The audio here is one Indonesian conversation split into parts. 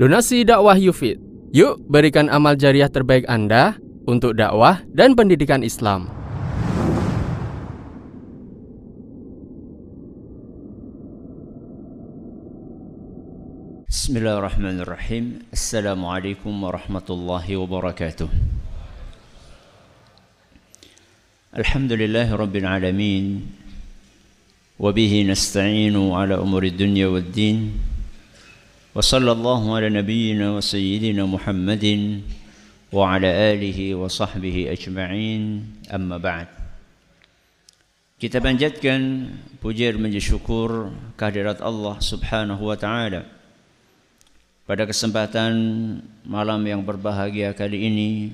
Donasi dakwah Yufid. Yuk berikan amal jariah terbaik Anda untuk dakwah dan pendidikan Islam. Bismillahirrahmanirrahim. Assalamualaikum warahmatullahi wabarakatuh. Alhamdulillahi rabbil alamin. Wabihi nasta'inu ala umuri dunia wal din. وصلى الله على نبينا وسيدنا محمد وعلى آله وصحبه أجمعين أما بعد Kita panjatkan puji dan syukur kehadirat Allah Subhanahu wa taala. Pada kesempatan malam yang berbahagia kali ini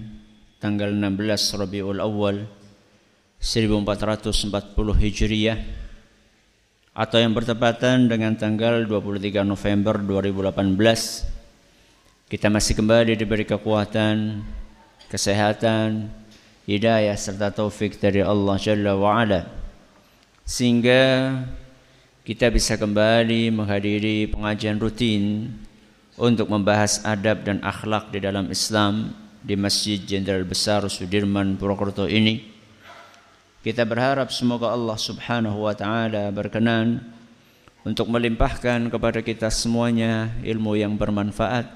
tanggal 16 Rabiul Awal 1440 Hijriah atau yang bertepatan dengan tanggal 23 November 2018 kita masih kembali diberi kekuatan, kesehatan, hidayah serta taufik dari Allah Jalla wa ala sehingga kita bisa kembali menghadiri pengajian rutin untuk membahas adab dan akhlak di dalam Islam di Masjid Jenderal Besar Sudirman Purwokerto ini kita berharap semoga Allah Subhanahu wa taala berkenan untuk melimpahkan kepada kita semuanya ilmu yang bermanfaat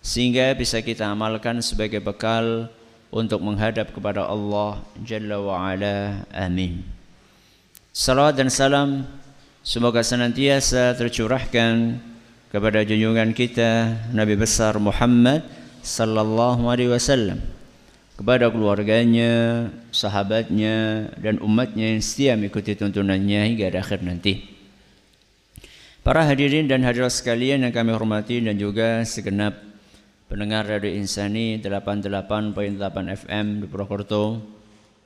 sehingga bisa kita amalkan sebagai bekal untuk menghadap kepada Allah Jalla wa ala. Amin. Salam dan salam semoga senantiasa tercurahkan kepada junjungan kita Nabi besar Muhammad sallallahu alaihi wasallam kepada keluarganya, sahabatnya, dan umatnya yang setia mengikuti tuntunannya hingga akhir nanti. Para hadirin dan hadirat sekalian yang kami hormati dan juga segenap pendengar Radio Insani 88.8 FM di Purwokerto,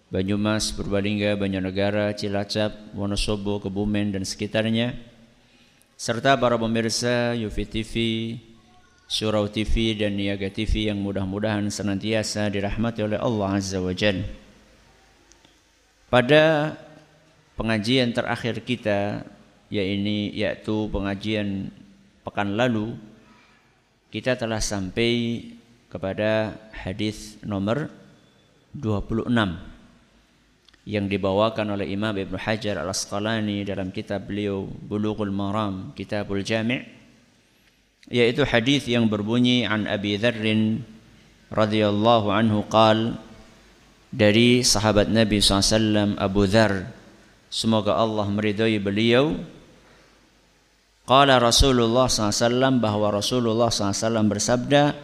Banyumas, Purbalingga, Banjarnegara, Cilacap, Wonosobo, Kebumen dan sekitarnya, serta para pemirsa Yufi TV, Surau TV dan Niaga TV yang mudah-mudahan senantiasa dirahmati oleh Allah Azza wa Jal. Pada pengajian terakhir kita yaitu yaitu pengajian pekan lalu kita telah sampai kepada hadis nomor 26 yang dibawakan oleh Imam Ibn Hajar Al-Asqalani dalam kitab beliau Bulughul Maram Kitabul Jami' yaitu hadis yang berbunyi an Abi Dzar radhiyallahu anhu qal dari sahabat Nabi SAW Abu Dzar semoga Allah meridhai beliau. Qala Rasulullah SAW bahwa Rasulullah SAW bersabda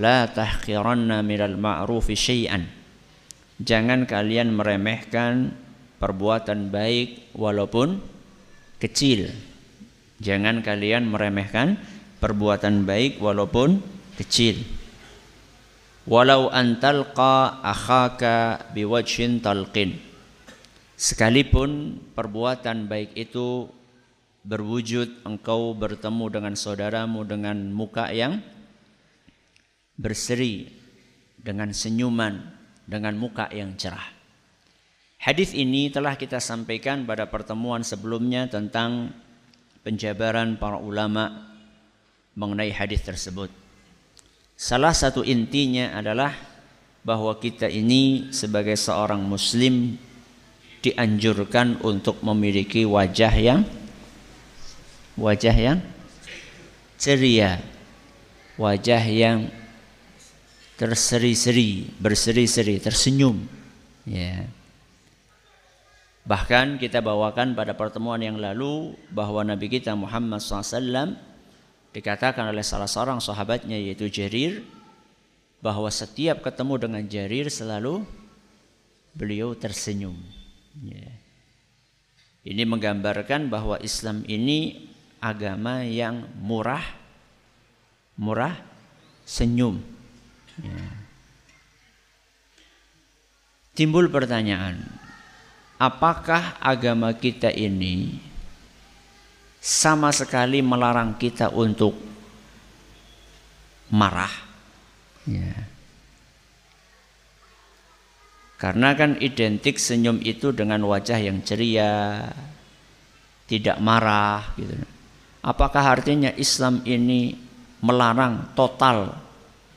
la tahqiranna minal ma'rufi syai'an. Jangan kalian meremehkan perbuatan baik walaupun kecil. Jangan kalian meremehkan perbuatan baik walaupun kecil. Walau antalqa akhaka biwajhin talqin. Sekalipun perbuatan baik itu berwujud engkau bertemu dengan saudaramu dengan muka yang berseri, dengan senyuman, dengan muka yang cerah. Hadis ini telah kita sampaikan pada pertemuan sebelumnya tentang penjabaran para ulama mengenai hadis tersebut. Salah satu intinya adalah bahwa kita ini sebagai seorang muslim dianjurkan untuk memiliki wajah yang wajah yang ceria, wajah yang terseri-seri, berseri-seri, tersenyum. Ya. Bahkan kita bawakan pada pertemuan yang lalu bahwa Nabi kita Muhammad SAW Dikatakan oleh salah seorang sahabatnya yaitu Jarir bahwa setiap ketemu dengan Jarir selalu beliau tersenyum. Ya. Ini menggambarkan bahwa Islam ini agama yang murah, murah, senyum. Ya. Timbul pertanyaan, apakah agama kita ini sama sekali melarang kita untuk marah. Ya. Karena kan identik senyum itu dengan wajah yang ceria, tidak marah gitu. Apakah artinya Islam ini melarang total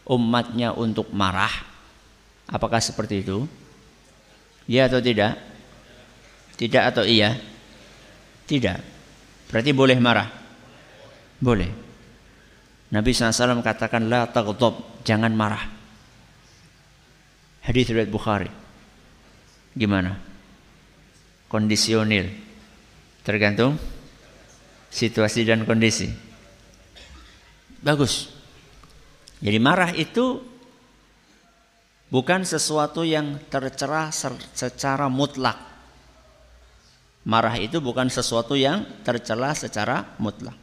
umatnya untuk marah? Apakah seperti itu? Ya atau tidak? Tidak atau iya? Tidak. Berarti boleh marah? Boleh. Nabi SAW katakan la taghdab, jangan marah. Hadis riwayat Bukhari. Gimana? Kondisionil. Tergantung situasi dan kondisi. Bagus. Jadi marah itu bukan sesuatu yang tercerah secara mutlak. Marah itu bukan sesuatu yang tercela secara mutlak.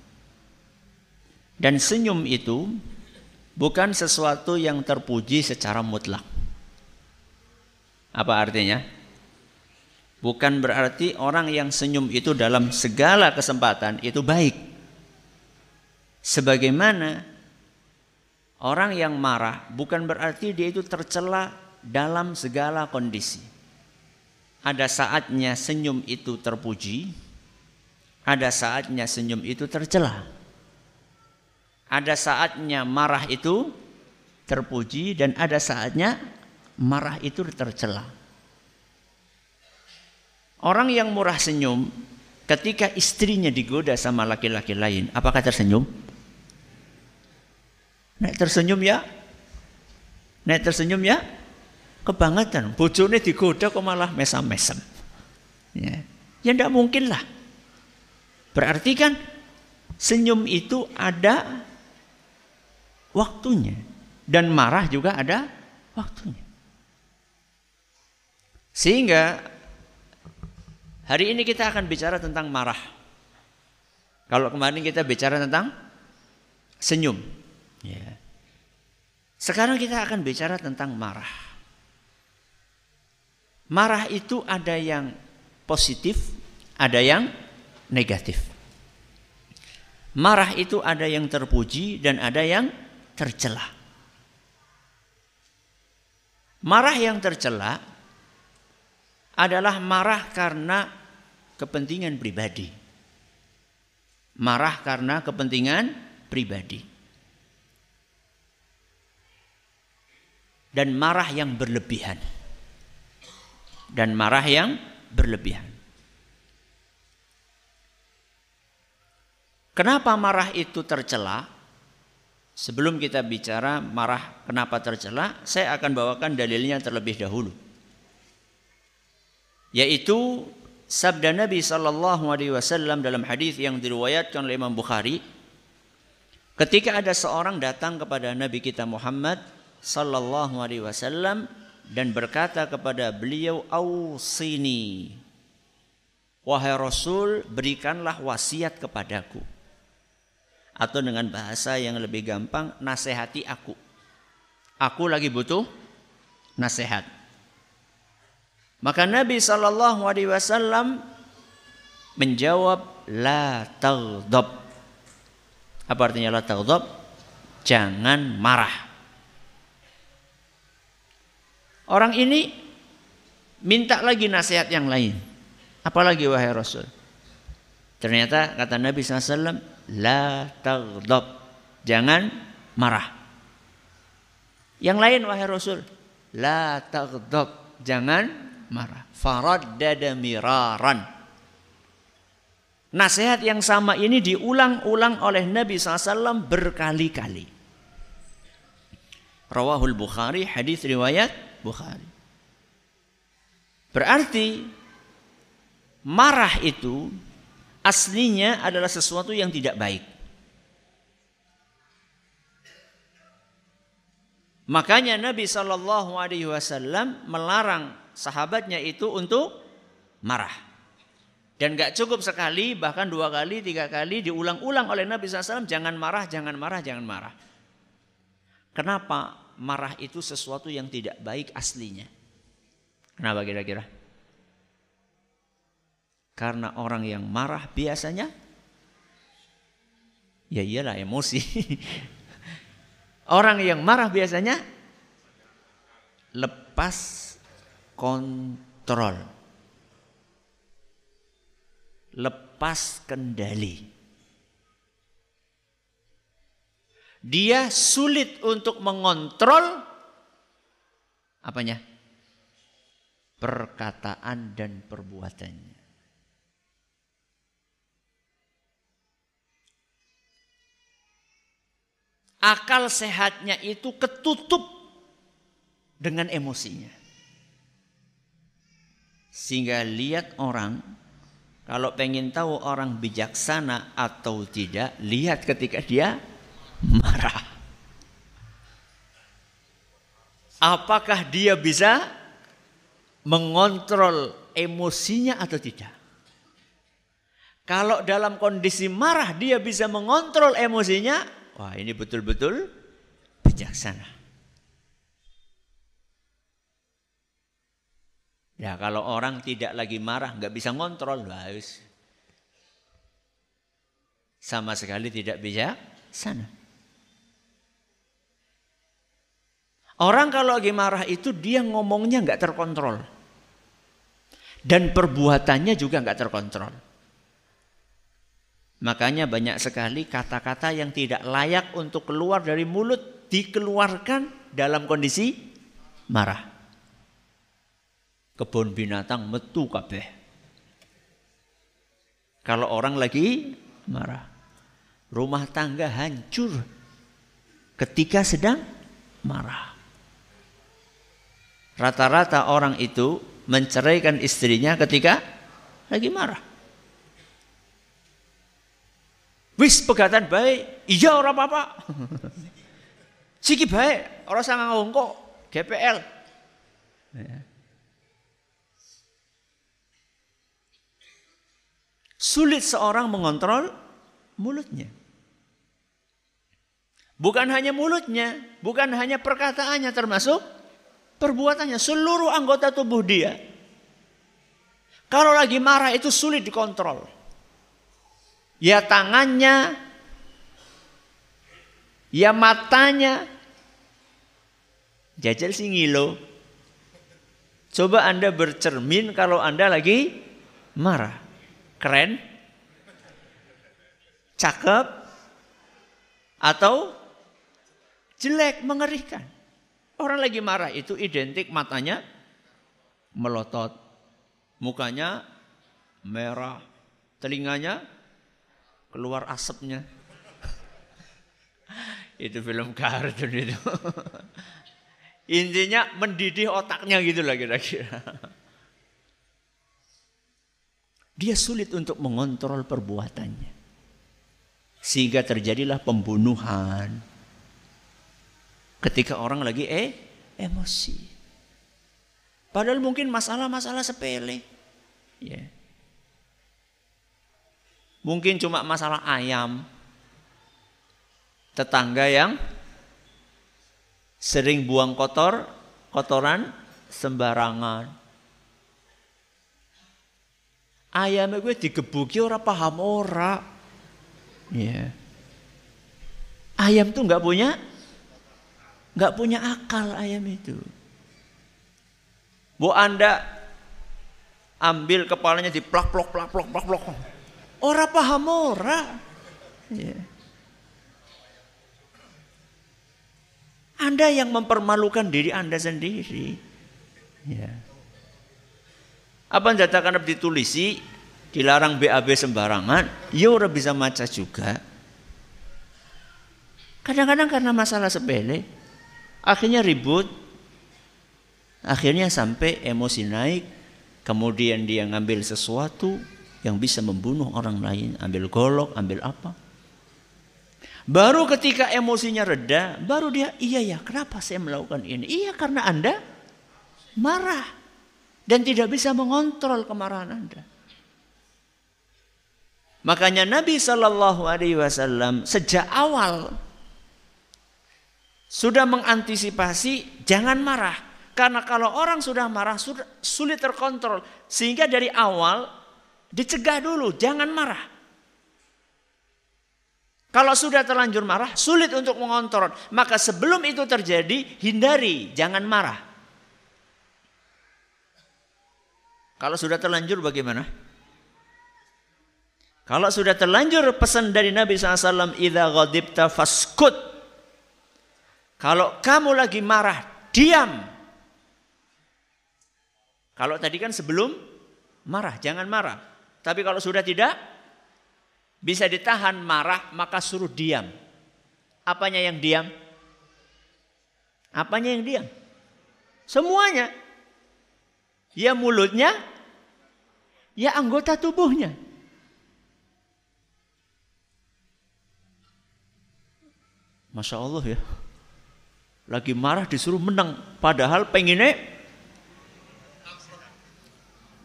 Dan senyum itu bukan sesuatu yang terpuji secara mutlak. Apa artinya? Bukan berarti orang yang senyum itu dalam segala kesempatan itu baik. Sebagaimana orang yang marah bukan berarti dia itu tercela dalam segala kondisi. Ada saatnya senyum itu terpuji, ada saatnya senyum itu tercela. Ada saatnya marah itu terpuji dan ada saatnya marah itu tercela. Orang yang murah senyum ketika istrinya digoda sama laki-laki lain, apakah tersenyum? Nek tersenyum ya? Nek tersenyum ya? Kebangetan. Bojone digoda kok malah mesam-mesem. Ya, ya tidak mungkin lah. Berarti kan senyum itu ada waktunya dan marah juga ada waktunya. Sehingga hari ini kita akan bicara tentang marah. Kalau kemarin kita bicara tentang senyum. Ya. Sekarang kita akan bicara tentang marah. Marah itu ada yang positif, ada yang negatif. Marah itu ada yang terpuji dan ada yang tercela. Marah yang tercela adalah marah karena kepentingan pribadi. Marah karena kepentingan pribadi. Dan marah yang berlebihan dan marah yang berlebihan. Kenapa marah itu tercela? Sebelum kita bicara marah kenapa tercela, saya akan bawakan dalilnya terlebih dahulu. Yaitu sabda Nabi sallallahu alaihi wasallam dalam hadis yang diriwayatkan oleh Imam Bukhari ketika ada seorang datang kepada Nabi kita Muhammad sallallahu alaihi wasallam dan berkata kepada beliau ausini wahai rasul berikanlah wasiat kepadaku. Atau dengan bahasa yang lebih gampang nasihati aku. Aku lagi butuh nasihat. Maka Nabi Shallallahu Alaihi Wasallam menjawab la taghdab. Apa artinya la taghdab? Jangan marah Orang ini minta lagi nasihat yang lain. Apalagi wahai Rasul. Ternyata kata Nabi SAW, La taghdab. Jangan marah. Yang lain wahai Rasul, La taghdab. Jangan marah. Faraddada miraran. Nasihat yang sama ini diulang-ulang oleh Nabi SAW berkali-kali. Rawahul Bukhari hadis riwayat Bukhari. Berarti marah itu aslinya adalah sesuatu yang tidak baik. Makanya Nabi Shallallahu Alaihi Wasallam melarang sahabatnya itu untuk marah. Dan gak cukup sekali, bahkan dua kali, tiga kali diulang-ulang oleh Nabi SAW. Jangan marah, jangan marah, jangan marah. Kenapa? Marah itu sesuatu yang tidak baik aslinya. Kenapa kira-kira? Karena orang yang marah biasanya ya iyalah emosi. orang yang marah biasanya lepas kontrol. Lepas kendali. Dia sulit untuk mengontrol apanya? Perkataan dan perbuatannya. Akal sehatnya itu ketutup dengan emosinya. Sehingga lihat orang, kalau pengen tahu orang bijaksana atau tidak, lihat ketika dia marah. Apakah dia bisa mengontrol emosinya atau tidak? Kalau dalam kondisi marah dia bisa mengontrol emosinya, wah ini betul-betul bijaksana. Ya kalau orang tidak lagi marah nggak bisa ngontrol, harus sama sekali tidak bisa sana. Orang kalau lagi marah itu dia ngomongnya nggak terkontrol dan perbuatannya juga nggak terkontrol. Makanya banyak sekali kata-kata yang tidak layak untuk keluar dari mulut dikeluarkan dalam kondisi marah kebun binatang metu kabeh. Kalau orang lagi marah. Rumah tangga hancur ketika sedang marah. Rata-rata orang itu menceraikan istrinya ketika lagi marah. Wis pegatan baik, iya orang apa-apa. Siki baik, orang sangat ngongkok, GPL. Ya. Sulit seorang mengontrol mulutnya. Bukan hanya mulutnya, bukan hanya perkataannya termasuk perbuatannya, seluruh anggota tubuh dia. Kalau lagi marah itu sulit dikontrol. Ya tangannya, ya matanya. Jajal sih ngilo. Coba Anda bercermin kalau Anda lagi marah keren, cakep, atau jelek, mengerikan. Orang lagi marah itu identik matanya melotot, mukanya merah, telinganya keluar asapnya. itu film kartun itu. Intinya mendidih otaknya gitu lah kira-kira. Dia sulit untuk mengontrol perbuatannya. Sehingga terjadilah pembunuhan. Ketika orang lagi eh emosi. Padahal mungkin masalah-masalah sepele. Ya. Mungkin cuma masalah ayam. Tetangga yang sering buang kotor, kotoran sembarangan ayam gue digebuki ora paham ora. Ya. Ayam tuh nggak punya nggak punya akal ayam itu. Bu Anda ambil kepalanya di plak plok plak plok plak plok. Ora paham ora. Ya. Anda yang mempermalukan diri Anda sendiri. Ya. Apa yang dikatakan ditulisi dilarang BAB sembarangan, ya orang bisa maca juga. Kadang-kadang karena masalah sepele, akhirnya ribut, akhirnya sampai emosi naik, kemudian dia ngambil sesuatu yang bisa membunuh orang lain, ambil golok, ambil apa. Baru ketika emosinya reda, baru dia, iya ya, kenapa saya melakukan ini? Iya karena Anda marah dan tidak bisa mengontrol kemarahan Anda. Makanya Nabi Shallallahu Alaihi Wasallam sejak awal sudah mengantisipasi jangan marah karena kalau orang sudah marah sudah sulit terkontrol sehingga dari awal dicegah dulu jangan marah. Kalau sudah terlanjur marah sulit untuk mengontrol maka sebelum itu terjadi hindari jangan marah. Kalau sudah terlanjur bagaimana? Kalau sudah terlanjur pesan dari Nabi SAW, Idza ghadibta faskut. Kalau kamu lagi marah, diam. Kalau tadi kan sebelum marah, jangan marah. Tapi kalau sudah tidak bisa ditahan marah, maka suruh diam. Apanya yang diam? Apanya yang diam? Semuanya. Ya mulutnya, ya anggota tubuhnya. Masya Allah ya. Lagi marah disuruh menang. Padahal pengennya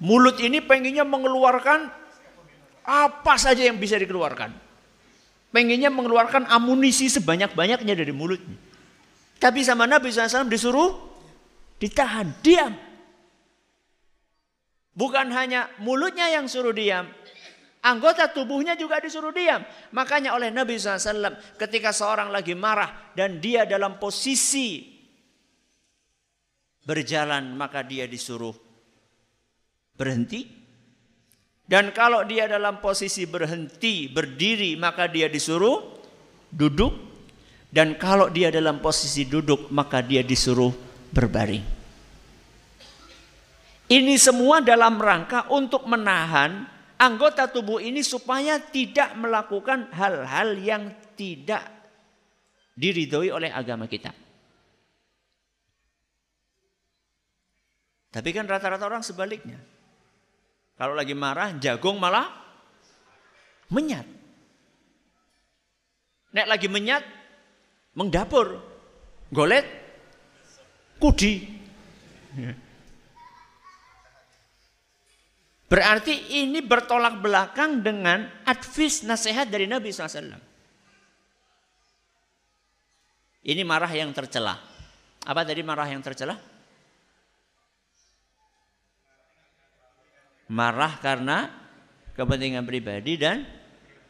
mulut ini pengennya mengeluarkan apa saja yang bisa dikeluarkan. Pengennya mengeluarkan amunisi sebanyak-banyaknya dari mulutnya. Tapi sama Nabi SAW disuruh ditahan, diam. Bukan hanya mulutnya yang suruh diam, Anggota tubuhnya juga disuruh diam. Makanya oleh Nabi SAW ketika seorang lagi marah dan dia dalam posisi berjalan maka dia disuruh berhenti. Dan kalau dia dalam posisi berhenti, berdiri maka dia disuruh duduk. Dan kalau dia dalam posisi duduk maka dia disuruh berbaring. Ini semua dalam rangka untuk menahan anggota tubuh ini supaya tidak melakukan hal-hal yang tidak diridhoi oleh agama kita. Tapi kan rata-rata orang sebaliknya. Kalau lagi marah, jagung malah menyat. Nek lagi menyat, mengdapur, golet, kudi. Berarti ini bertolak belakang dengan advis nasihat dari Nabi SAW. Ini marah yang tercela. Apa tadi marah yang tercela? Marah karena kepentingan pribadi dan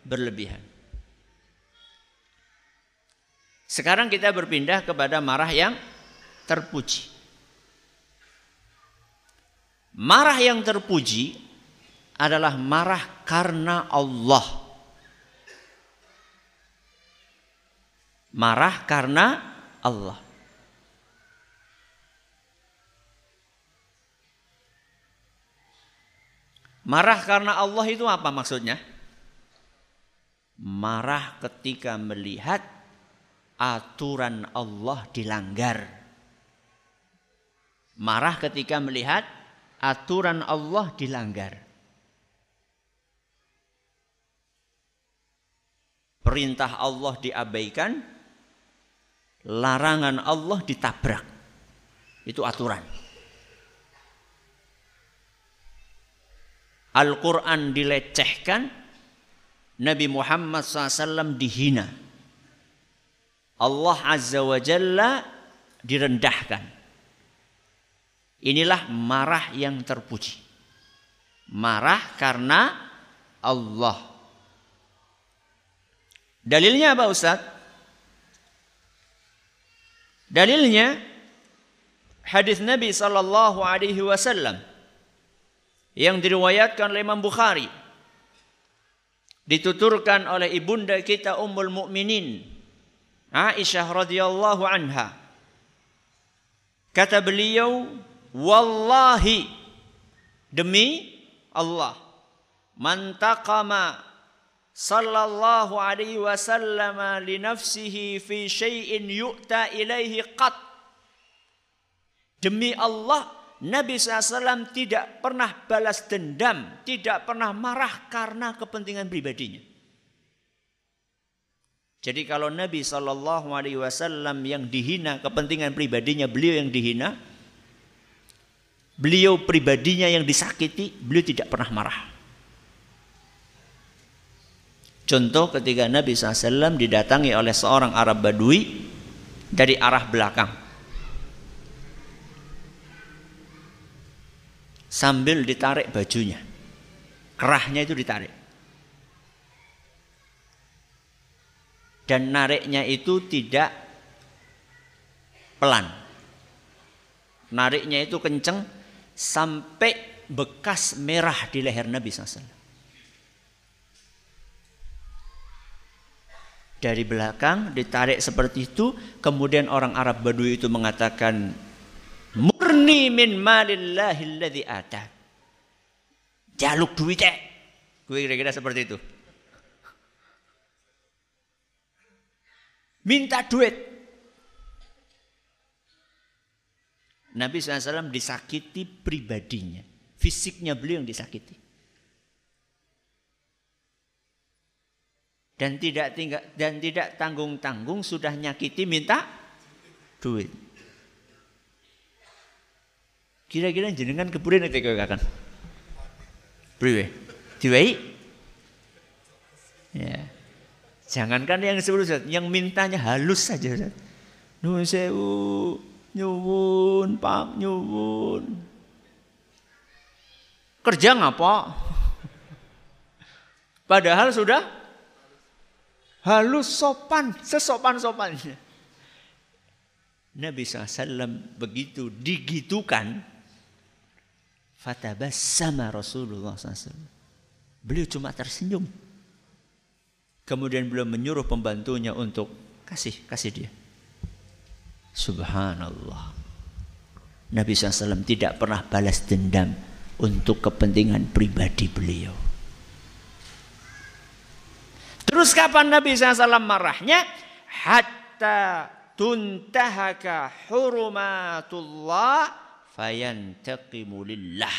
berlebihan. Sekarang kita berpindah kepada marah yang terpuji. Marah yang terpuji adalah marah karena Allah. Marah karena Allah. Marah karena Allah itu apa maksudnya? Marah ketika melihat aturan Allah dilanggar. Marah ketika melihat aturan Allah dilanggar. Perintah Allah diabaikan, larangan Allah ditabrak. Itu aturan. Al-Quran dilecehkan, Nabi Muhammad SAW dihina. Allah Azza wa Jalla direndahkan. Inilah marah yang terpuji. Marah karena Allah. Dalilnya apa Ustaz? Dalilnya hadis Nabi sallallahu alaihi wasallam yang diriwayatkan oleh Imam Bukhari dituturkan oleh ibunda kita Ummul Mukminin Aisyah radhiyallahu anha kata beliau wallahi demi Allah man taqama sallallahu alaihi wasallam li nafsihi fi syai'in yu'ta ilaihi qat demi Allah Nabi SAW tidak pernah balas dendam, tidak pernah marah karena kepentingan pribadinya. Jadi kalau Nabi Shallallahu Alaihi Wasallam yang dihina kepentingan pribadinya beliau yang dihina, beliau pribadinya yang disakiti, beliau tidak pernah marah. Contoh ketika Nabi SAW didatangi oleh seorang Arab Badui dari arah belakang. Sambil ditarik bajunya. Kerahnya itu ditarik. Dan nariknya itu tidak pelan. Nariknya itu kenceng sampai bekas merah di leher Nabi SAW. Dari belakang ditarik seperti itu kemudian orang Arab Badui itu mengatakan murni min malillahi alladhi ata. Jaluk duit cek. Gue kira-kira seperti itu. Minta duit. Nabi SAW disakiti pribadinya. Fisiknya beliau yang disakiti dan tidak tinggal dan tidak tanggung-tanggung sudah nyakiti minta duit. Kira-kira jenengan kepurin itu kan? Priwe? Diwai? Ya. Jangankan yang sebelum yang mintanya halus saja. Nuwun sewu, nyuwun, Pak, nyuwun. Kerja ngapa? Padahal sudah halus sopan, sesopan-sopannya. Nabi SAW begitu digitukan, sama Rasulullah SAW. Beliau cuma tersenyum. Kemudian beliau menyuruh pembantunya untuk kasih, kasih dia. Subhanallah. Nabi SAW tidak pernah balas dendam untuk kepentingan pribadi beliau. Terus kapan Nabi SAW marahnya? Hatta tuntahaka hurumatullah fayantaqimu lillah.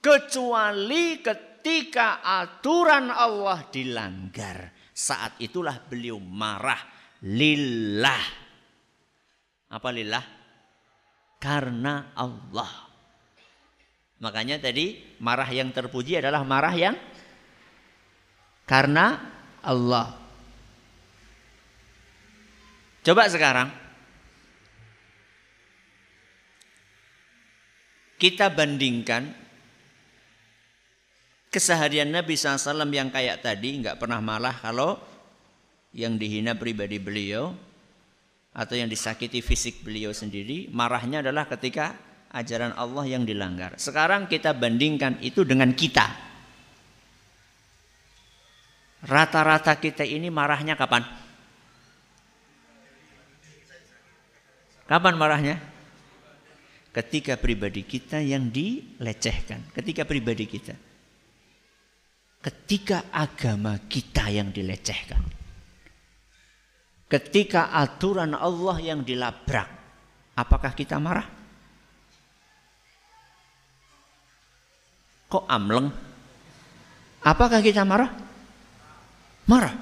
Kecuali ketika aturan Allah dilanggar. Saat itulah beliau marah lillah. Apa lillah? Karena Allah. Makanya tadi marah yang terpuji adalah marah yang karena Allah. Coba sekarang kita bandingkan keseharian Nabi SAW yang kayak tadi nggak pernah malah kalau yang dihina pribadi beliau atau yang disakiti fisik beliau sendiri marahnya adalah ketika ajaran Allah yang dilanggar. Sekarang kita bandingkan itu dengan kita. Rata-rata kita ini marahnya kapan? Kapan marahnya? Ketika pribadi kita yang dilecehkan. Ketika pribadi kita. Ketika agama kita yang dilecehkan. Ketika aturan Allah yang dilabrak. Apakah kita marah? Kok amleng? Apakah kita marah? Marah.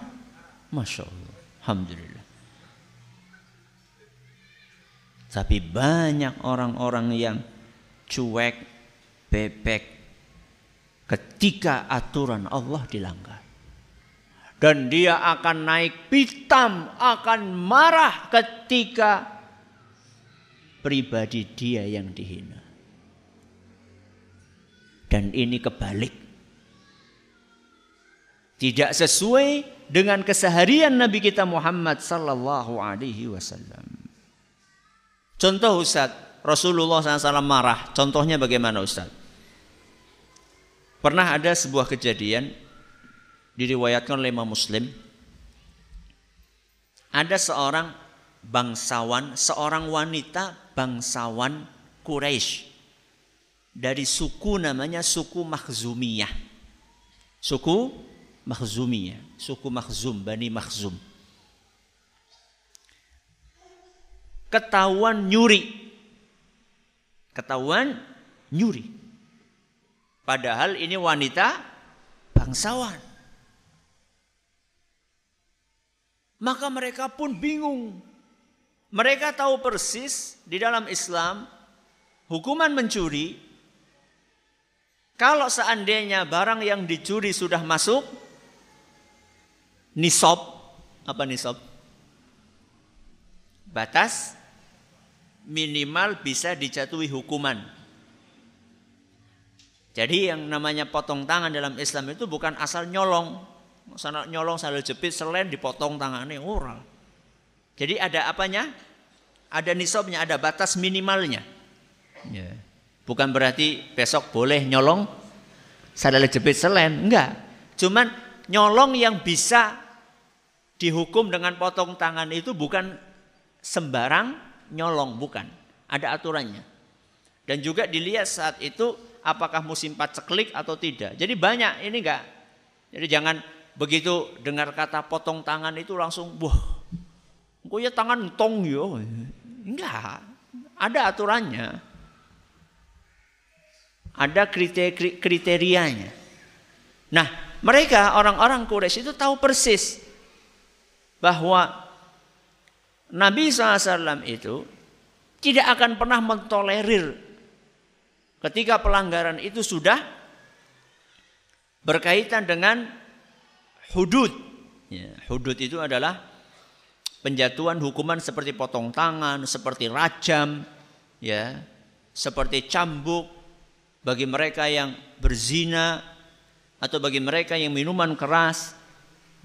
Masya Allah. Alhamdulillah. Tapi banyak orang-orang yang cuek, bebek ketika aturan Allah dilanggar. Dan dia akan naik pitam, akan marah ketika pribadi dia yang dihina. Dan ini kebalik. Tidak sesuai dengan keseharian Nabi kita Muhammad sallallahu alaihi wasallam. Contoh Ustaz, Rasulullah SAW marah. Contohnya bagaimana Ustaz? Pernah ada sebuah kejadian diriwayatkan oleh Imam Muslim. Ada seorang bangsawan, seorang wanita bangsawan Quraisy dari suku namanya suku Makhzumiyah. Suku Makhzumiyah, suku Makhzum, Bani Makhzum. Ketahuan nyuri. Ketahuan nyuri. Padahal ini wanita bangsawan. Maka mereka pun bingung. Mereka tahu persis di dalam Islam hukuman mencuri kalau seandainya barang yang dicuri sudah masuk nisab apa nisab? Batas minimal bisa dijatuhi hukuman. Jadi yang namanya potong tangan dalam Islam itu bukan asal nyolong. Sana nyolong sambil jepit selain dipotong tangannya oral. Jadi ada apanya? Ada nisabnya, ada batas minimalnya. Ya. Bukan berarti besok boleh nyolong sadar jepit selain, enggak. Cuman nyolong yang bisa dihukum dengan potong tangan itu bukan sembarang nyolong, bukan. Ada aturannya. Dan juga dilihat saat itu apakah musim paceklik atau tidak. Jadi banyak ini enggak. Jadi jangan begitu dengar kata potong tangan itu langsung wah. Engko ya tangan tong yo. Enggak. Ada aturannya. Ada kriterianya. Nah, mereka orang-orang Quraisy itu tahu persis bahwa Nabi SAW itu tidak akan pernah mentolerir ketika pelanggaran itu sudah berkaitan dengan hudud. Ya, hudud itu adalah penjatuhan hukuman seperti potong tangan, seperti rajam, ya, seperti cambuk bagi mereka yang berzina atau bagi mereka yang minuman keras.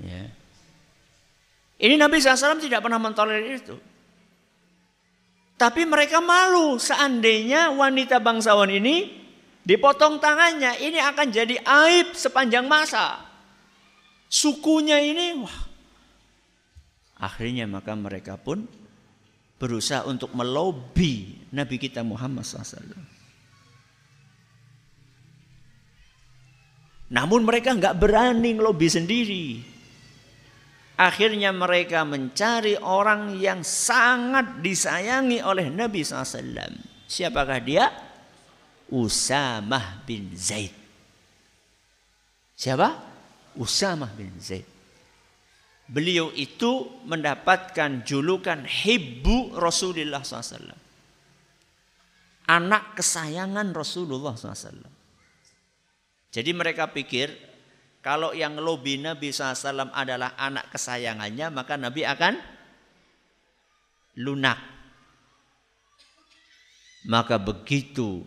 Ya. Ini Nabi SAW tidak pernah mentolerir itu. Tapi mereka malu seandainya wanita bangsawan ini dipotong tangannya. Ini akan jadi aib sepanjang masa. Sukunya ini, wah. Akhirnya maka mereka pun berusaha untuk melobi Nabi kita Muhammad SAW. Namun mereka nggak berani ngelobi sendiri. Akhirnya mereka mencari orang yang sangat disayangi oleh Nabi SAW. Siapakah dia? Usamah bin Zaid. Siapa? Usamah bin Zaid. Beliau itu mendapatkan julukan Hibbu Rasulullah SAW. Anak kesayangan Rasulullah SAW. Jadi mereka pikir kalau yang lobi Nabi SAW adalah anak kesayangannya, maka Nabi akan lunak. Maka begitu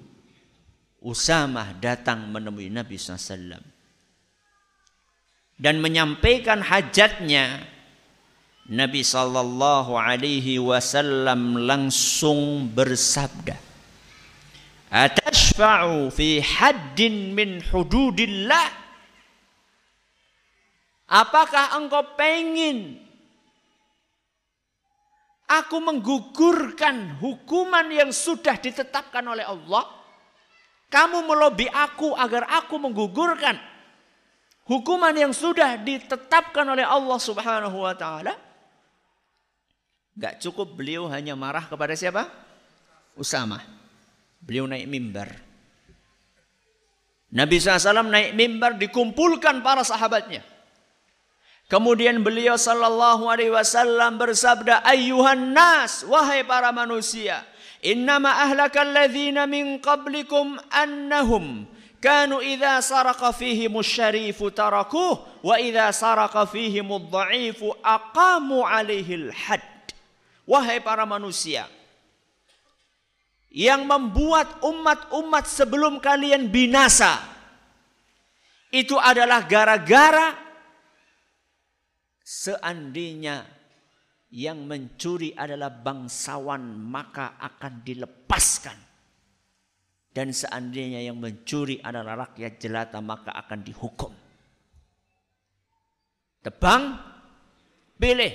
Usamah datang menemui Nabi SAW dan menyampaikan hajatnya, Nabi Sallallahu Alaihi Wasallam langsung bersabda, "Atashfa'u fi haddin min hududillah?" Apakah engkau pengin aku menggugurkan hukuman yang sudah ditetapkan oleh Allah? Kamu melobi aku agar aku menggugurkan hukuman yang sudah ditetapkan oleh Allah Subhanahu wa taala? Gak cukup beliau hanya marah kepada siapa? Usama. Beliau naik mimbar. Nabi SAW naik mimbar dikumpulkan para sahabatnya. Kemudian beliau sallallahu alaihi wasallam bersabda, "Ayyuhan nas, wahai para manusia, innama ahlakal ladzina min qablikum annahum kanu idza saraqa fihim syarifu tarakuh wa idza saraqa fihim dha'ifu aqamu alaihi had." Wahai para manusia, yang membuat umat-umat sebelum kalian binasa itu adalah gara-gara Seandainya yang mencuri adalah bangsawan maka akan dilepaskan. Dan seandainya yang mencuri adalah rakyat jelata maka akan dihukum. Tebang, pilih,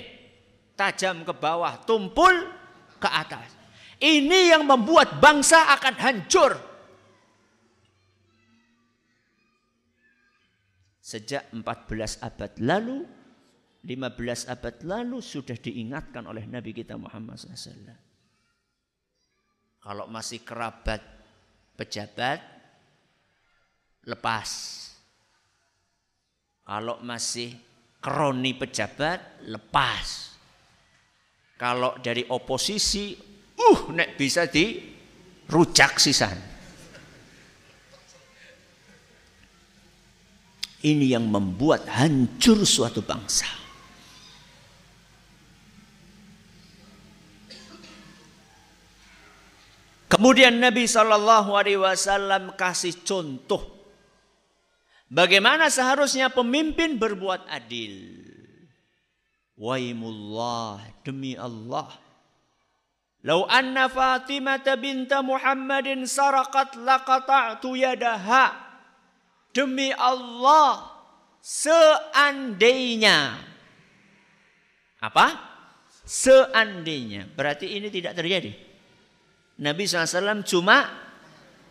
tajam ke bawah, tumpul ke atas. Ini yang membuat bangsa akan hancur. Sejak 14 abad lalu 15 abad lalu sudah diingatkan oleh Nabi kita Muhammad SAW. Kalau masih kerabat pejabat, lepas. Kalau masih kroni pejabat, lepas. Kalau dari oposisi, uh, nek bisa di rujak sisan. Ini yang membuat hancur suatu bangsa. Kemudian Nabi Shallallahu Alaihi Wasallam kasih contoh bagaimana seharusnya pemimpin berbuat adil. Waimullah demi Allah. Lau anna Fatimah binta Muhammadin sarakat laqata'tu yadaha. Demi Allah, seandainya apa? Seandainya. Berarti ini tidak terjadi. Nabi SAW cuma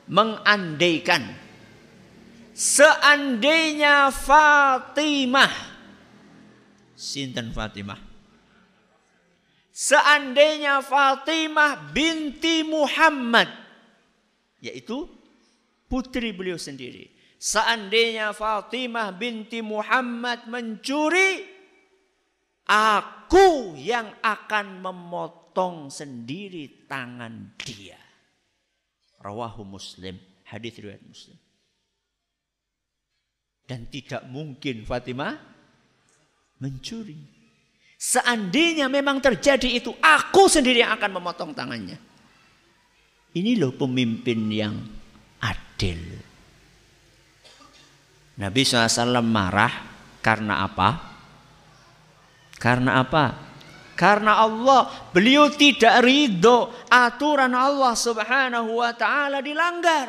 mengandaikan. Seandainya Fatimah. Sinten Fatimah. Seandainya Fatimah binti Muhammad. Yaitu putri beliau sendiri. Seandainya Fatimah binti Muhammad mencuri, aku yang akan memotong sendiri tangan dia. Rawahu Muslim, hadis riwayat Muslim. Dan tidak mungkin Fatimah mencuri. Seandainya memang terjadi itu, aku sendiri yang akan memotong tangannya. Ini loh pemimpin yang adil. Nabi SAW marah karena apa? Karena apa? Karena Allah, beliau tidak ridho aturan Allah Subhanahu wa taala dilanggar.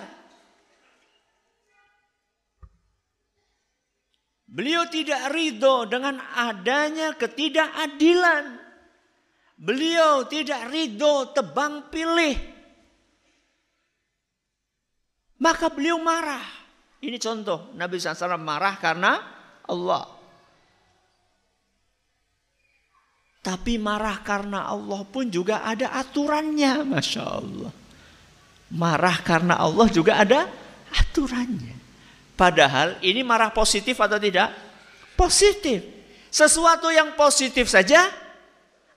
Beliau tidak ridho dengan adanya ketidakadilan. Beliau tidak ridho tebang pilih maka beliau marah. Ini contoh Nabi SAW marah karena Allah. Tapi marah karena Allah pun juga ada aturannya. Masya Allah. Marah karena Allah juga ada aturannya. Padahal ini marah positif atau tidak? Positif. Sesuatu yang positif saja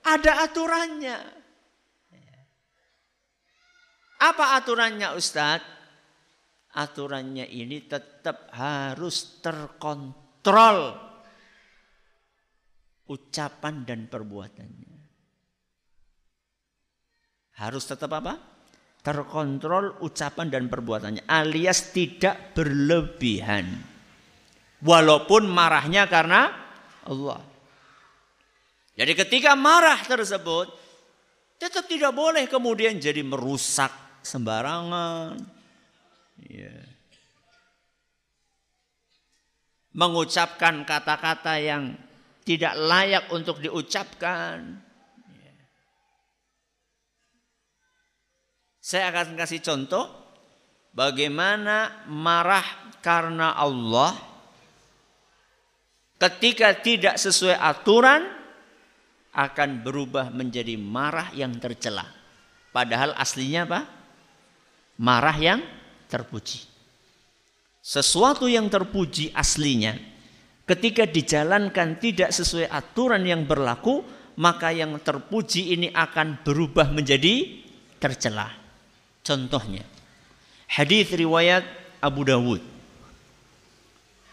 ada aturannya. Apa aturannya Ustadz? aturannya ini tetap harus terkontrol ucapan dan perbuatannya. Harus tetap apa? Terkontrol ucapan dan perbuatannya alias tidak berlebihan. Walaupun marahnya karena Allah. Jadi ketika marah tersebut tetap tidak boleh kemudian jadi merusak sembarangan, Ya. Mengucapkan kata-kata yang tidak layak untuk diucapkan. Ya. Saya akan kasih contoh bagaimana marah karena Allah ketika tidak sesuai aturan akan berubah menjadi marah yang tercela. Padahal aslinya apa? Marah yang terpuji. Sesuatu yang terpuji aslinya ketika dijalankan tidak sesuai aturan yang berlaku, maka yang terpuji ini akan berubah menjadi tercela. Contohnya, hadis riwayat Abu Dawud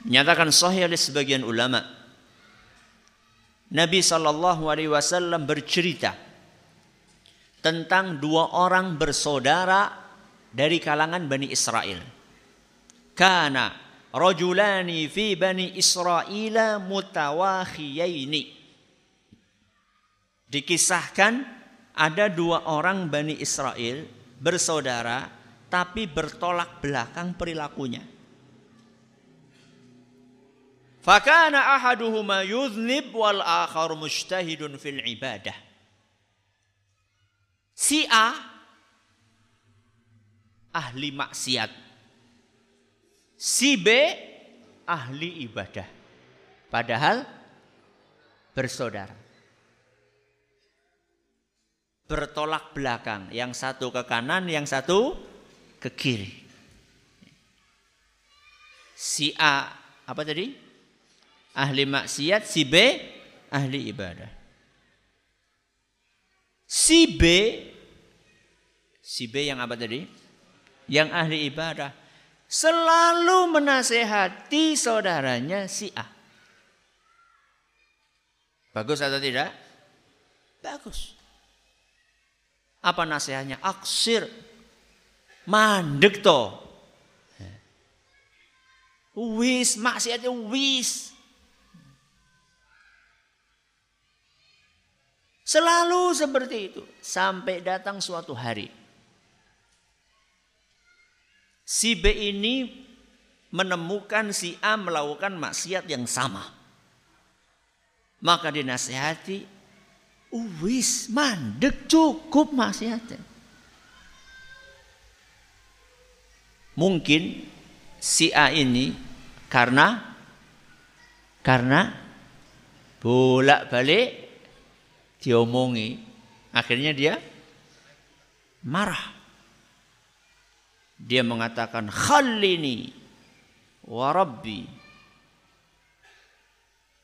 menyatakan sahih oleh sebagian ulama. Nabi Shallallahu Alaihi Wasallam bercerita tentang dua orang bersaudara dari kalangan Bani Israel. Kana rajulani fi Bani Israel mutawakhiyaini. Dikisahkan ada dua orang Bani Israel bersaudara tapi bertolak belakang perilakunya. Fakana ahaduhuma yudhnib wal akhar mujtahidun fil ibadah. Si A ahli maksiat. Si B ahli ibadah. Padahal bersaudara. Bertolak belakang. Yang satu ke kanan, yang satu ke kiri. Si A apa tadi? Ahli maksiat, si B ahli ibadah. Si B si B yang apa tadi? yang ahli ibadah selalu menasehati saudaranya si A. Bagus atau tidak? Bagus. Apa nasihatnya? Aksir. Mandek to. Wis, maksiatnya wis. Selalu seperti itu. Sampai datang suatu hari. Si B ini menemukan si A melakukan maksiat yang sama. Maka dinasehati, wis mandek cukup maksiatnya. Mungkin si A ini karena karena bolak-balik diomongi, akhirnya dia marah. Dia mengatakan khallini wa rabbi.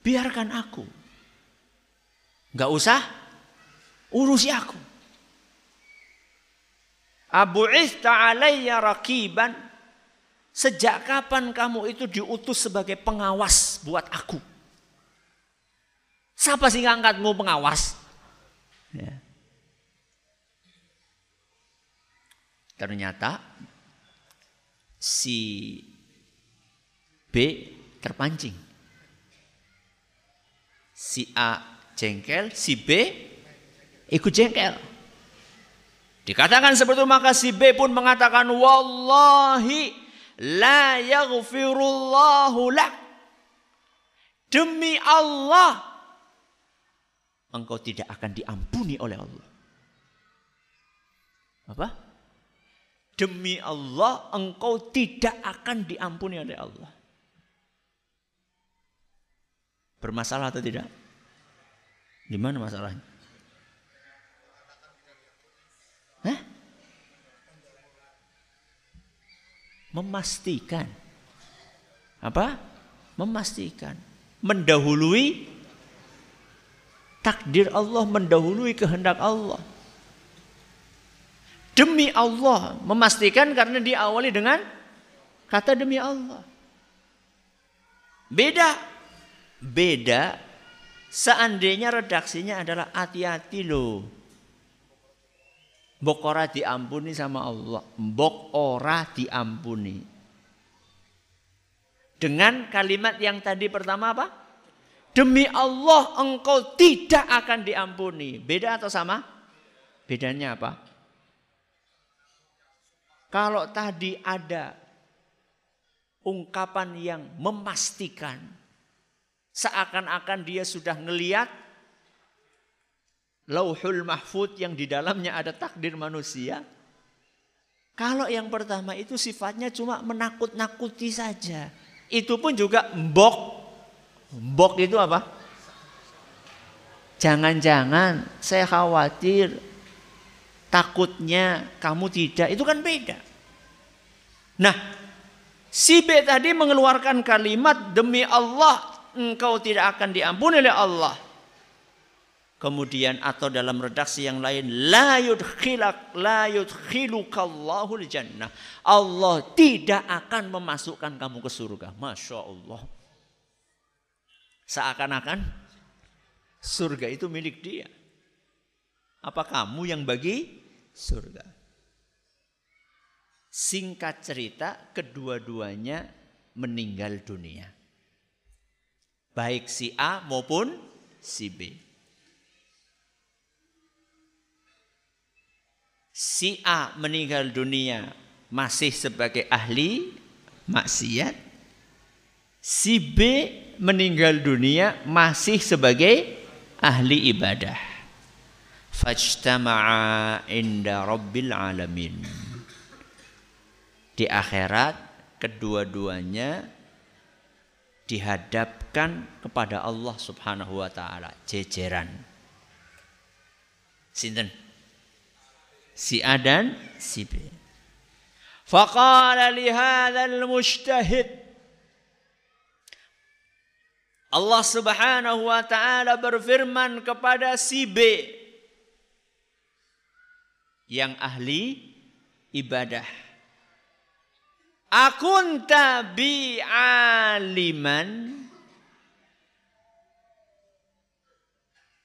Biarkan aku. Enggak usah urusi aku. Abu Ista alayya rakiban. Sejak kapan kamu itu diutus sebagai pengawas buat aku? Siapa sih ngangkatmu pengawas? Ya. Ternyata si B terpancing. Si A jengkel, si B ikut jengkel. Dikatakan seperti itu maka si B pun mengatakan wallahi la yaghfirullahu lak. Demi Allah engkau tidak akan diampuni oleh Allah. Apa? Demi Allah engkau tidak akan diampuni oleh Allah. Bermasalah atau tidak? Di mana masalahnya? Hah? Memastikan. Apa? Memastikan. Mendahului takdir Allah, mendahului kehendak Allah. Demi Allah. Memastikan karena diawali dengan kata demi Allah. Beda Beda seandainya redaksinya adalah hati-hati loh. Mbok ora diampuni sama Allah. Mbok ora diampuni. Dengan kalimat yang tadi pertama apa? Demi Allah engkau tidak akan diampuni. Beda atau sama? Bedanya apa? Kalau tadi ada ungkapan yang memastikan Seakan-akan dia sudah ngeliat lauhul mahfud yang di dalamnya ada takdir manusia. Kalau yang pertama itu sifatnya cuma menakut-nakuti saja. Itu pun juga mbok. Mbok itu apa? Jangan-jangan saya khawatir takutnya kamu tidak. Itu kan beda. Nah, si B tadi mengeluarkan kalimat demi Allah engkau tidak akan diampuni oleh Allah. Kemudian atau dalam redaksi yang lain la yudkhilak la yudkhilukallahu jannah. Allah tidak akan memasukkan kamu ke surga. Masya Allah. Seakan-akan surga itu milik dia. Apa kamu yang bagi surga? Singkat cerita, kedua-duanya meninggal dunia baik si A maupun si B. Si A meninggal dunia masih sebagai ahli maksiat. Si B meninggal dunia masih sebagai ahli ibadah. Fajtama'a inda rabbil alamin. Di akhirat kedua-duanya dihadapkan kepada Allah Subhanahu wa taala jejeran. Sinten? Si A dan si B. Faqala li hadzal mujtahid Allah Subhanahu wa taala berfirman kepada si B yang ahli ibadah Akunta bi aliman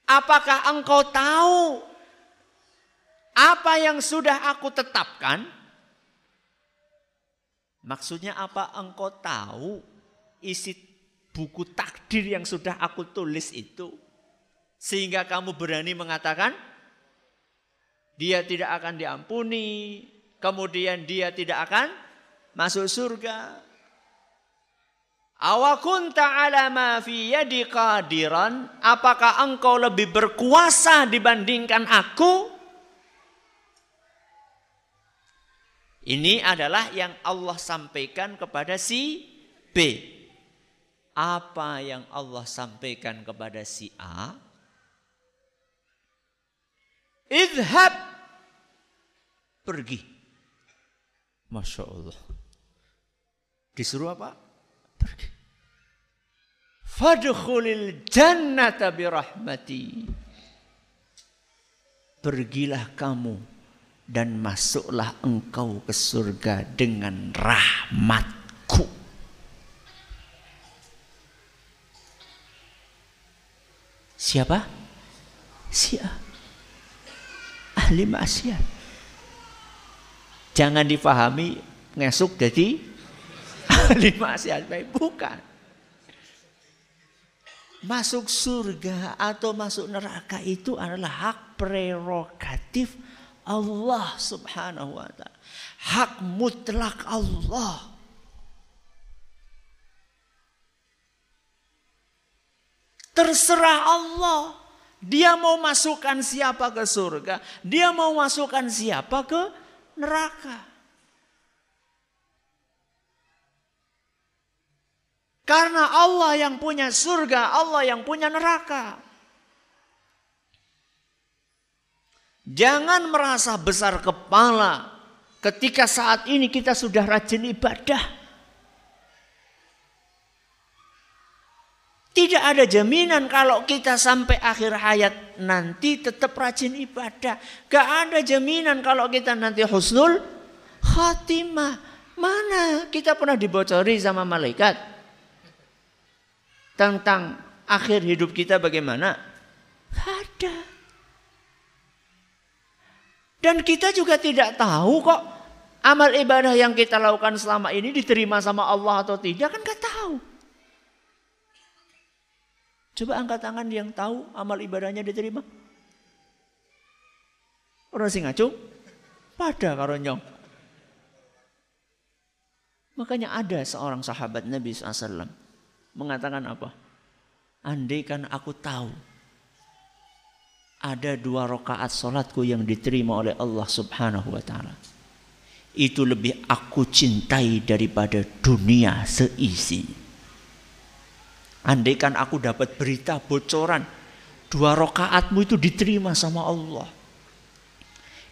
Apakah engkau tahu apa yang sudah aku tetapkan? Maksudnya apa engkau tahu isi buku takdir yang sudah aku tulis itu? Sehingga kamu berani mengatakan dia tidak akan diampuni, kemudian dia tidak akan masuk surga. Awakunta ala ma fi yadi qadiran? Apakah engkau lebih berkuasa dibandingkan aku? Ini adalah yang Allah sampaikan kepada si B. Apa yang Allah sampaikan kepada si A? Idhab. Pergi. Masya Allah. Disuruh apa? Pergi. Fadkhulil jannata birahmati. Pergilah kamu dan masuklah engkau ke surga dengan rahmatku. Siapa? Si Ahli maksiat. Jangan difahami ngesuk jadi ahli maksiat. Baik, bukan. Masuk surga atau masuk neraka itu adalah hak prerogatif Allah subhanahu wa ta'ala. Hak mutlak Allah. Terserah Allah. Dia mau masukkan siapa ke surga. Dia mau masukkan siapa ke neraka. Karena Allah yang punya surga, Allah yang punya neraka. Jangan merasa besar kepala ketika saat ini kita sudah rajin ibadah. Tidak ada jaminan kalau kita sampai akhir hayat nanti tetap rajin ibadah. Gak ada jaminan kalau kita nanti husnul khatimah. Mana kita pernah dibocori sama malaikat tentang akhir hidup kita bagaimana? Gak ada. Dan kita juga tidak tahu kok amal ibadah yang kita lakukan selama ini diterima sama Allah atau tidak kan gak tahu. Coba angkat tangan yang tahu amal ibadahnya diterima. Orang sing ngacung pada karonyong. Makanya ada seorang sahabat Nabi SAW mengatakan apa? Andai kan aku tahu ada dua rakaat solatku yang diterima oleh Allah Subhanahu wa taala. Itu lebih aku cintai daripada dunia seisi. Andaikan aku dapat berita bocoran dua rakaatmu itu diterima sama Allah.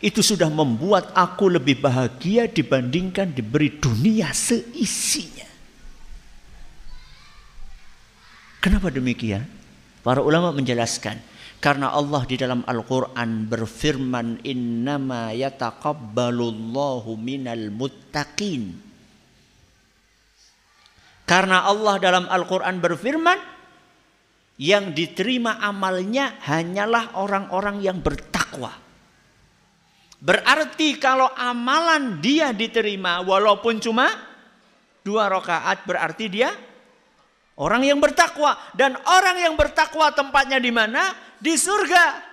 Itu sudah membuat aku lebih bahagia dibandingkan diberi dunia seisinya. Kenapa demikian? Para ulama menjelaskan, karena Allah di dalam Al-Quran berfirman Innama yataqabbalullahu minal muttaqin Karena Allah dalam Al-Quran berfirman Yang diterima amalnya hanyalah orang-orang yang bertakwa Berarti kalau amalan dia diterima walaupun cuma dua rakaat berarti dia Orang yang bertakwa dan orang yang bertakwa tempatnya di mana? Di surga.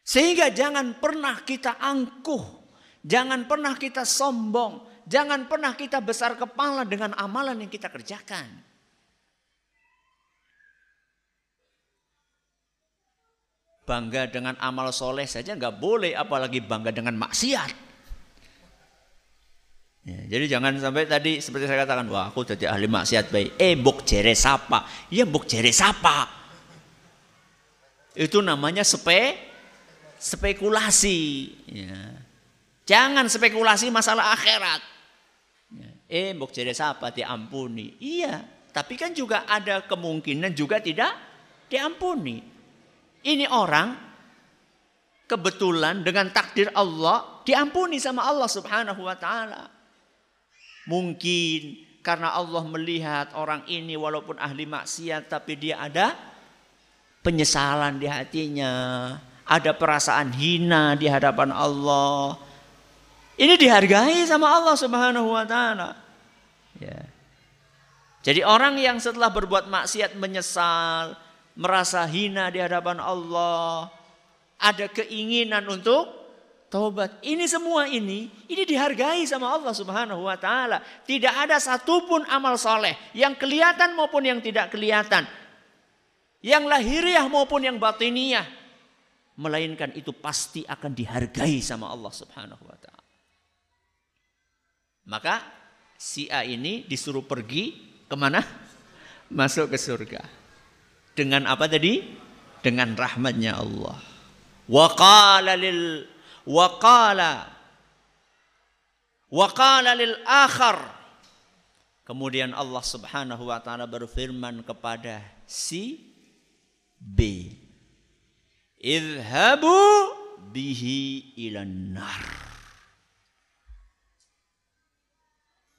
Sehingga jangan pernah kita angkuh, jangan pernah kita sombong, jangan pernah kita besar kepala dengan amalan yang kita kerjakan. Bangga dengan amal soleh saja nggak boleh, apalagi bangga dengan maksiat. Ya, jadi jangan sampai tadi seperti saya katakan, wah aku jadi ahli maksiat baik. Eh, buk jere sapa? Iya buk jere sapa? Itu namanya spe spekulasi. Ya. Jangan spekulasi masalah akhirat. Ya. Eh, buk jere sapa diampuni? Iya, tapi kan juga ada kemungkinan juga tidak diampuni. Ini orang kebetulan dengan takdir Allah diampuni sama Allah Subhanahu wa taala. Mungkin karena Allah melihat orang ini walaupun ahli maksiat tapi dia ada penyesalan di hatinya, ada perasaan hina di hadapan Allah. Ini dihargai sama Allah Subhanahu wa taala. Ya. Jadi orang yang setelah berbuat maksiat menyesal, merasa hina di hadapan Allah, ada keinginan untuk Taubat. Ini semua ini, ini dihargai sama Allah subhanahu wa ta'ala. Tidak ada satupun amal soleh yang kelihatan maupun yang tidak kelihatan. Yang lahiriah maupun yang batiniah. Melainkan itu pasti akan dihargai sama Allah subhanahu wa ta'ala. Maka si A ini disuruh pergi ke mana? Masuk ke surga. Dengan apa tadi? Dengan rahmatnya Allah. Wa qala lil Waqala Waqala lil akhar Kemudian Allah Subhanahu wa taala berfirman kepada si B. Idhabu bihi ilan nar.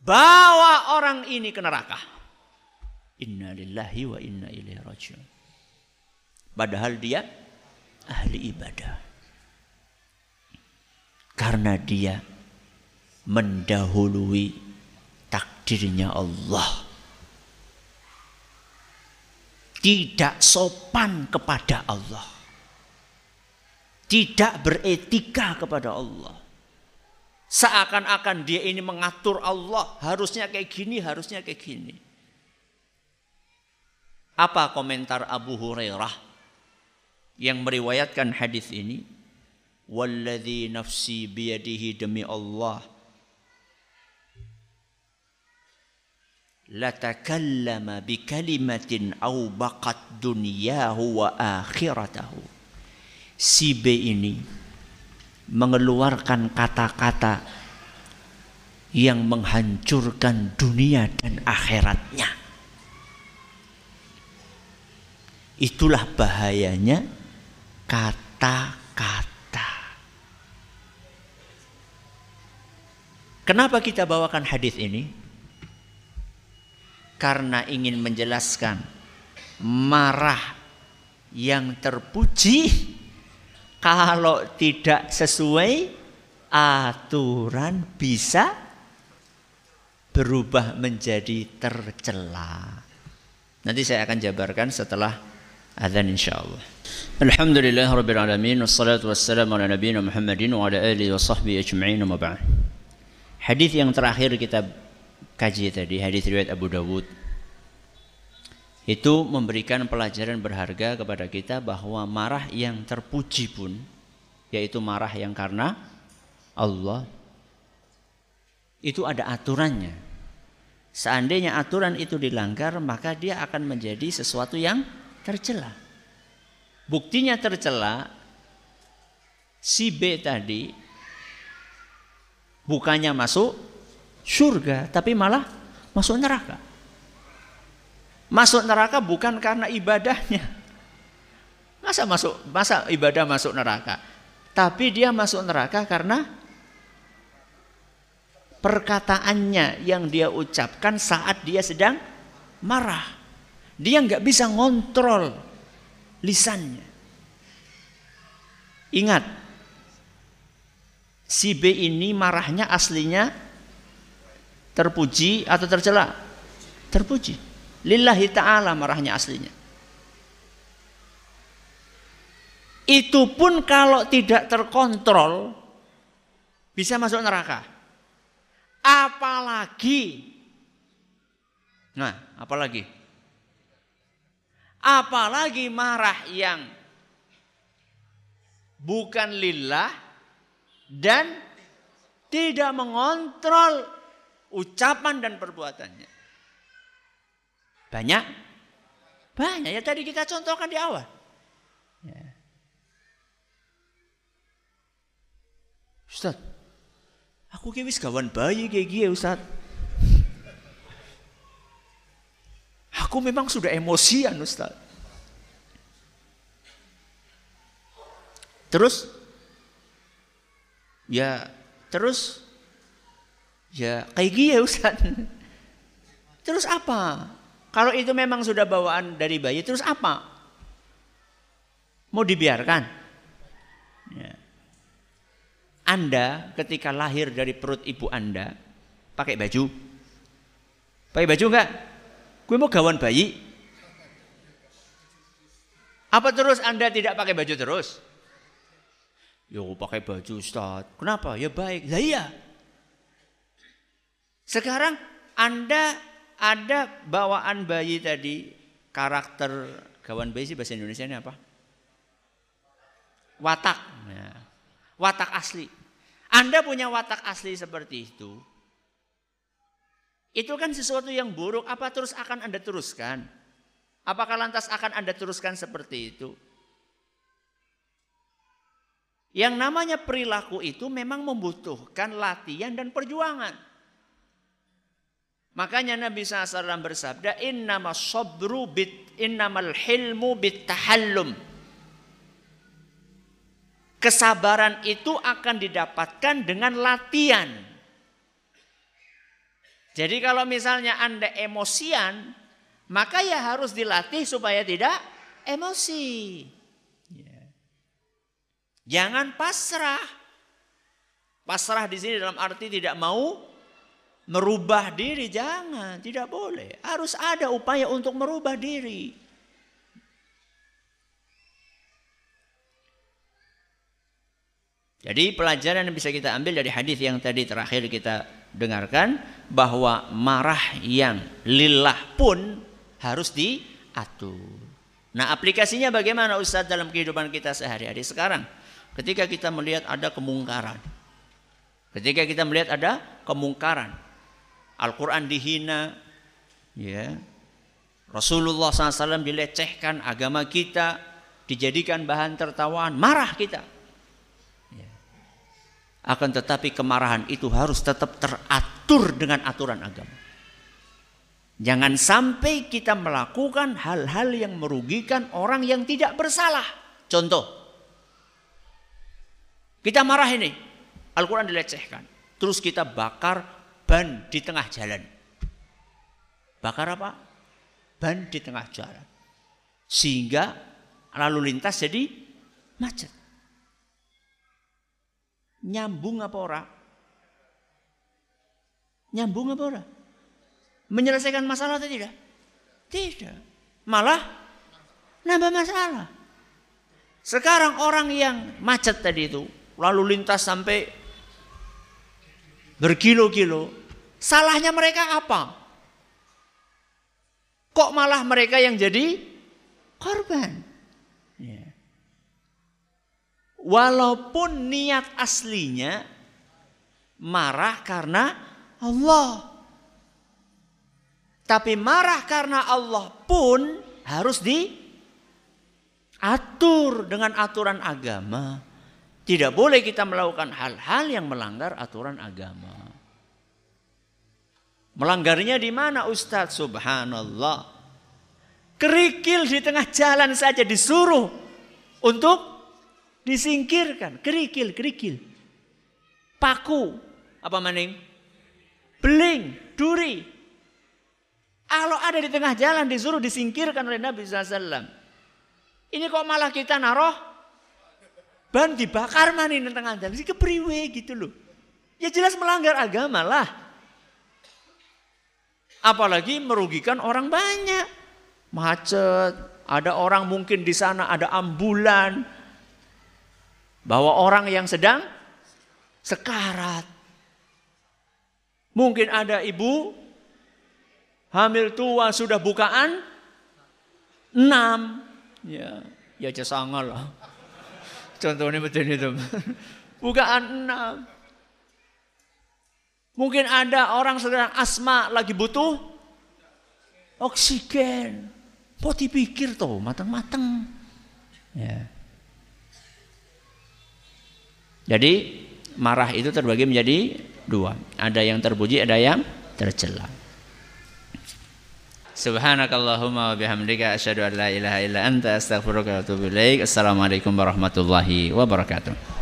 Bawa orang ini ke neraka. Inna lillahi wa inna ilaihi rajiun. Padahal dia ahli ibadah karena dia mendahului takdirnya Allah. Tidak sopan kepada Allah. Tidak beretika kepada Allah. Seakan-akan dia ini mengatur Allah, harusnya kayak gini, harusnya kayak gini. Apa komentar Abu Hurairah yang meriwayatkan hadis ini? Walladhi nafsi biyadihi demi Allah latakallama bikalimatin au baqat dunyahu wa akhiratahu si B ini mengeluarkan kata-kata yang menghancurkan dunia dan akhiratnya itulah bahayanya kata-kata Kenapa kita bawakan hadis ini? Karena ingin menjelaskan marah yang terpuji kalau tidak sesuai aturan bisa berubah menjadi tercela. Nanti saya akan jabarkan setelah azan insyaallah. Alhamdulillah rabbil alamin wassalatu wassalamu ala nabiyina Muhammadin wa ala alihi wa sahbihi ajma'in wa ba'd. Hadis yang terakhir kita kaji tadi, hadis riwayat Abu Dawud. Itu memberikan pelajaran berharga kepada kita bahwa marah yang terpuji pun yaitu marah yang karena Allah itu ada aturannya. Seandainya aturan itu dilanggar, maka dia akan menjadi sesuatu yang tercela. Buktinya tercela si B tadi bukannya masuk surga tapi malah masuk neraka. Masuk neraka bukan karena ibadahnya. Masa masuk masa ibadah masuk neraka? Tapi dia masuk neraka karena perkataannya yang dia ucapkan saat dia sedang marah. Dia nggak bisa ngontrol lisannya. Ingat, si B ini marahnya aslinya terpuji atau tercela? Terpuji. Lillahi ta'ala marahnya aslinya. Itu pun kalau tidak terkontrol bisa masuk neraka. Apalagi Nah, apalagi? Apalagi marah yang bukan lillah dan tidak mengontrol ucapan dan perbuatannya. Banyak? Banyak. Ya tadi kita contohkan di awal. Ya. Ustaz, aku kewis kawan bayi kayak gini Ustaz. Aku memang sudah emosian Ustaz. Terus Ya terus ya kayak gini ya Ustaz. Terus apa? Kalau itu memang sudah bawaan dari bayi, terus apa? Mau dibiarkan? Ya. Anda ketika lahir dari perut ibu Anda pakai baju? Pakai baju enggak? Gue mau gawan bayi. Apa terus Anda tidak pakai baju terus? Yo pakai baju Ustaz. Kenapa? Ya baik. Lah iya. Sekarang Anda ada bawaan bayi tadi karakter kawan bayi sih bahasa Indonesia ini apa? Watak. Nah, watak asli. Anda punya watak asli seperti itu. Itu kan sesuatu yang buruk. Apa terus akan Anda teruskan? Apakah lantas akan Anda teruskan seperti itu? Yang namanya perilaku itu memang membutuhkan latihan dan perjuangan. Makanya Nabi SAW bersabda, Innama sabru bit, innamal hilmu bit tahallum. Kesabaran itu akan didapatkan dengan latihan. Jadi kalau misalnya Anda emosian, maka ya harus dilatih supaya tidak emosi. Jangan pasrah. Pasrah di sini dalam arti tidak mau merubah diri, jangan, tidak boleh. Harus ada upaya untuk merubah diri. Jadi pelajaran yang bisa kita ambil dari hadis yang tadi terakhir kita dengarkan bahwa marah yang lillah pun harus diatur. Nah aplikasinya bagaimana Ustadz dalam kehidupan kita sehari-hari sekarang? ketika kita melihat ada kemungkaran. Ketika kita melihat ada kemungkaran. Al-Quran dihina. Ya. Rasulullah SAW dilecehkan. Agama kita dijadikan bahan tertawaan. Marah kita. Ya. Akan tetapi kemarahan itu harus tetap teratur dengan aturan agama. Jangan sampai kita melakukan hal-hal yang merugikan orang yang tidak bersalah. Contoh, kita marah ini. Al-Quran dilecehkan. Terus kita bakar ban di tengah jalan. Bakar apa? Ban di tengah jalan. Sehingga lalu lintas jadi macet. Nyambung apa ora? Nyambung apa ora? Menyelesaikan masalah atau tidak? Tidak. Malah nambah masalah. Sekarang orang yang macet tadi itu lalu lintas sampai berkilo-kilo. Salahnya mereka apa? Kok malah mereka yang jadi korban? Ya. Walaupun niat aslinya marah karena Allah. Tapi marah karena Allah pun harus diatur dengan aturan agama. Tidak boleh kita melakukan hal-hal yang melanggar aturan agama. Melanggarnya di mana Ustadz? Subhanallah. Kerikil di tengah jalan saja disuruh untuk disingkirkan. Kerikil, kerikil. Paku, apa maning? Beling, duri. Kalau ada di tengah jalan disuruh disingkirkan oleh Nabi SAW. Ini kok malah kita naruh ban dibakar mana ini tengah jalan sih kepriwe gitu loh. Ya jelas melanggar agama lah. Apalagi merugikan orang banyak. Macet, ada orang mungkin di sana ada ambulan. Bawa orang yang sedang sekarat. Mungkin ada ibu hamil tua sudah bukaan enam. Ya, ya jasangal lah. Contohnya betul itu. Bukaan enam. Mungkin ada orang sedang asma lagi butuh oksigen. Kok dipikir tuh matang-matang. Ya. Jadi marah itu terbagi menjadi dua. Ada yang terpuji, ada yang tercela. Subhanakallahumma wa bihamdika asyhadu an la ilaha illa anta astaghfiruka wa atubu ilaik. Assalamualaikum warahmatullahi wabarakatuh.